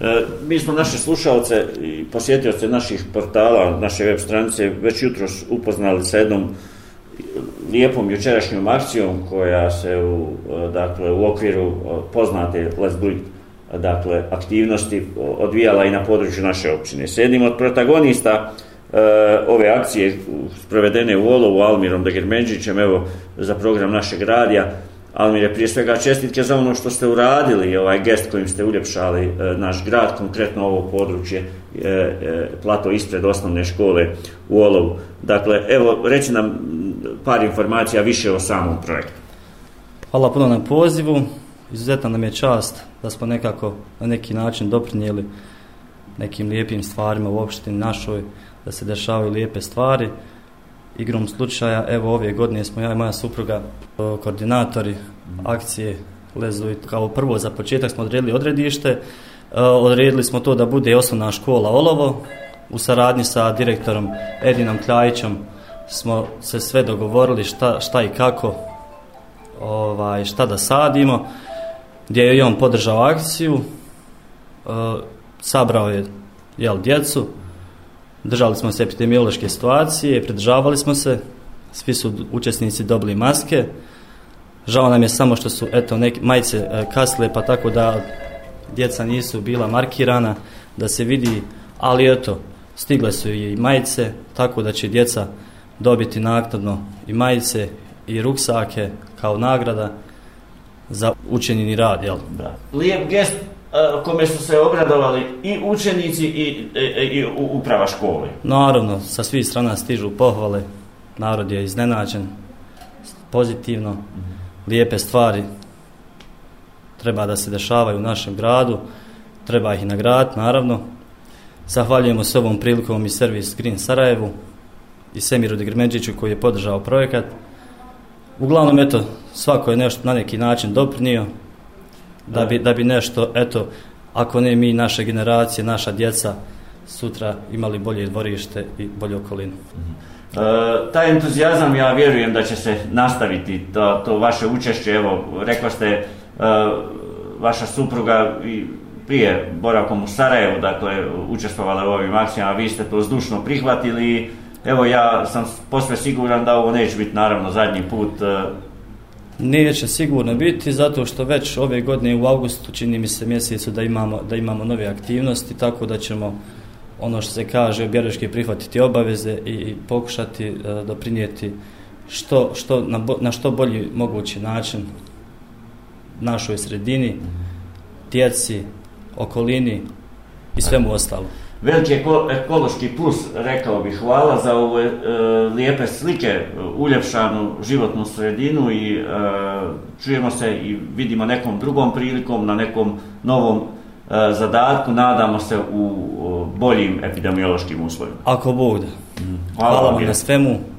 E, mi smo naše slušalce i posjetioce naših portala, naše web stranice, već jutro upoznali sa jednom lijepom jučerašnjom akcijom koja se u, e, dakle, u okviru e, poznate Let's Do It, dakle, aktivnosti odvijala i na području naše općine. Sedim od protagonista ove akcije sprovedene u Olovu, Almirom Degermenđićem, evo, za program našeg radija, Almire, prije svega čestitke za ono što ste uradili, ovaj gest kojim ste uljepšali e, naš grad, konkretno ovo područje, e, e, plato ispred osnovne škole u Olovu. Dakle, evo, reći nam par informacija više o samom projektu. Hvala puno na pozivu, izuzetna nam je čast da smo nekako na neki način doprinijeli nekim lijepim stvarima u opštini našoj, da se dešavaju lijepe stvari. E, igrom slučaja, evo ove godine smo ja i moja supruga e, koordinatori akcije Lezu i kao prvo za početak smo odredili odredište, e, odredili smo to da bude osnovna škola Olovo, u saradnji sa direktorom Edinom Kljajićom smo se sve dogovorili šta, šta i kako, ovaj, šta da sadimo, gdje je on podržao akciju, e, sabrao je jel, djecu, držali smo se epidemiološke situacije, pridržavali smo se, svi su učesnici dobili maske, žao nam je samo što su eto, neke majice e, kasle, pa tako da djeca nisu bila markirana, da se vidi, ali eto, stigle su i majice, tako da će djeca dobiti naknadno i majice i ruksake kao nagrada za učenjeni rad, jel? Da. Lijep gest E, kome su se obradovali i učenici i, e, e, i, i uprava škole. Naravno, sa svih strana stižu pohvale, narod je iznenađen, pozitivno, mm -hmm. lijepe stvari treba da se dešavaju u našem gradu, treba ih i nagrad, naravno. Zahvaljujemo se ovom prilikom i servis Green Sarajevu i Semiru Degrmeđiću koji je podržao projekat. Uglavnom, eto, svako je nešto na neki način doprinio, da bi, da bi nešto, eto, ako ne mi, naše generacije, naša djeca, sutra imali bolje dvorište i bolje okolinu. Mm -hmm. e, taj entuzijazam, ja vjerujem da će se nastaviti, to, to vaše učešće, evo, rekla ste, e, vaša supruga i prije boravkom u Sarajevu, dakle, učestvovala u ovim akcijama, vi ste to zdušno prihvatili, evo, ja sam posve siguran da ovo neće biti, naravno, zadnji put e, neće sigurno biti zato što već ove godine u augustu čini mi se mjesecu da imamo, da imamo nove aktivnosti tako da ćemo ono što se kaže objereški prihvatiti obaveze i pokušati uh, doprinijeti što, što na, bo, na što bolji mogući način našoj sredini, djeci, okolini i svemu ostalo veliki ekološki plus, rekao bih, hvala za ove e, lijepe slike, uljepšanu životnu sredinu i e, čujemo se i vidimo nekom drugom prilikom na nekom novom e, zadatku, nadamo se u e, boljim epidemiološkim uslovima. Ako bude. Mm. Hvala, hvala vam je. na svemu.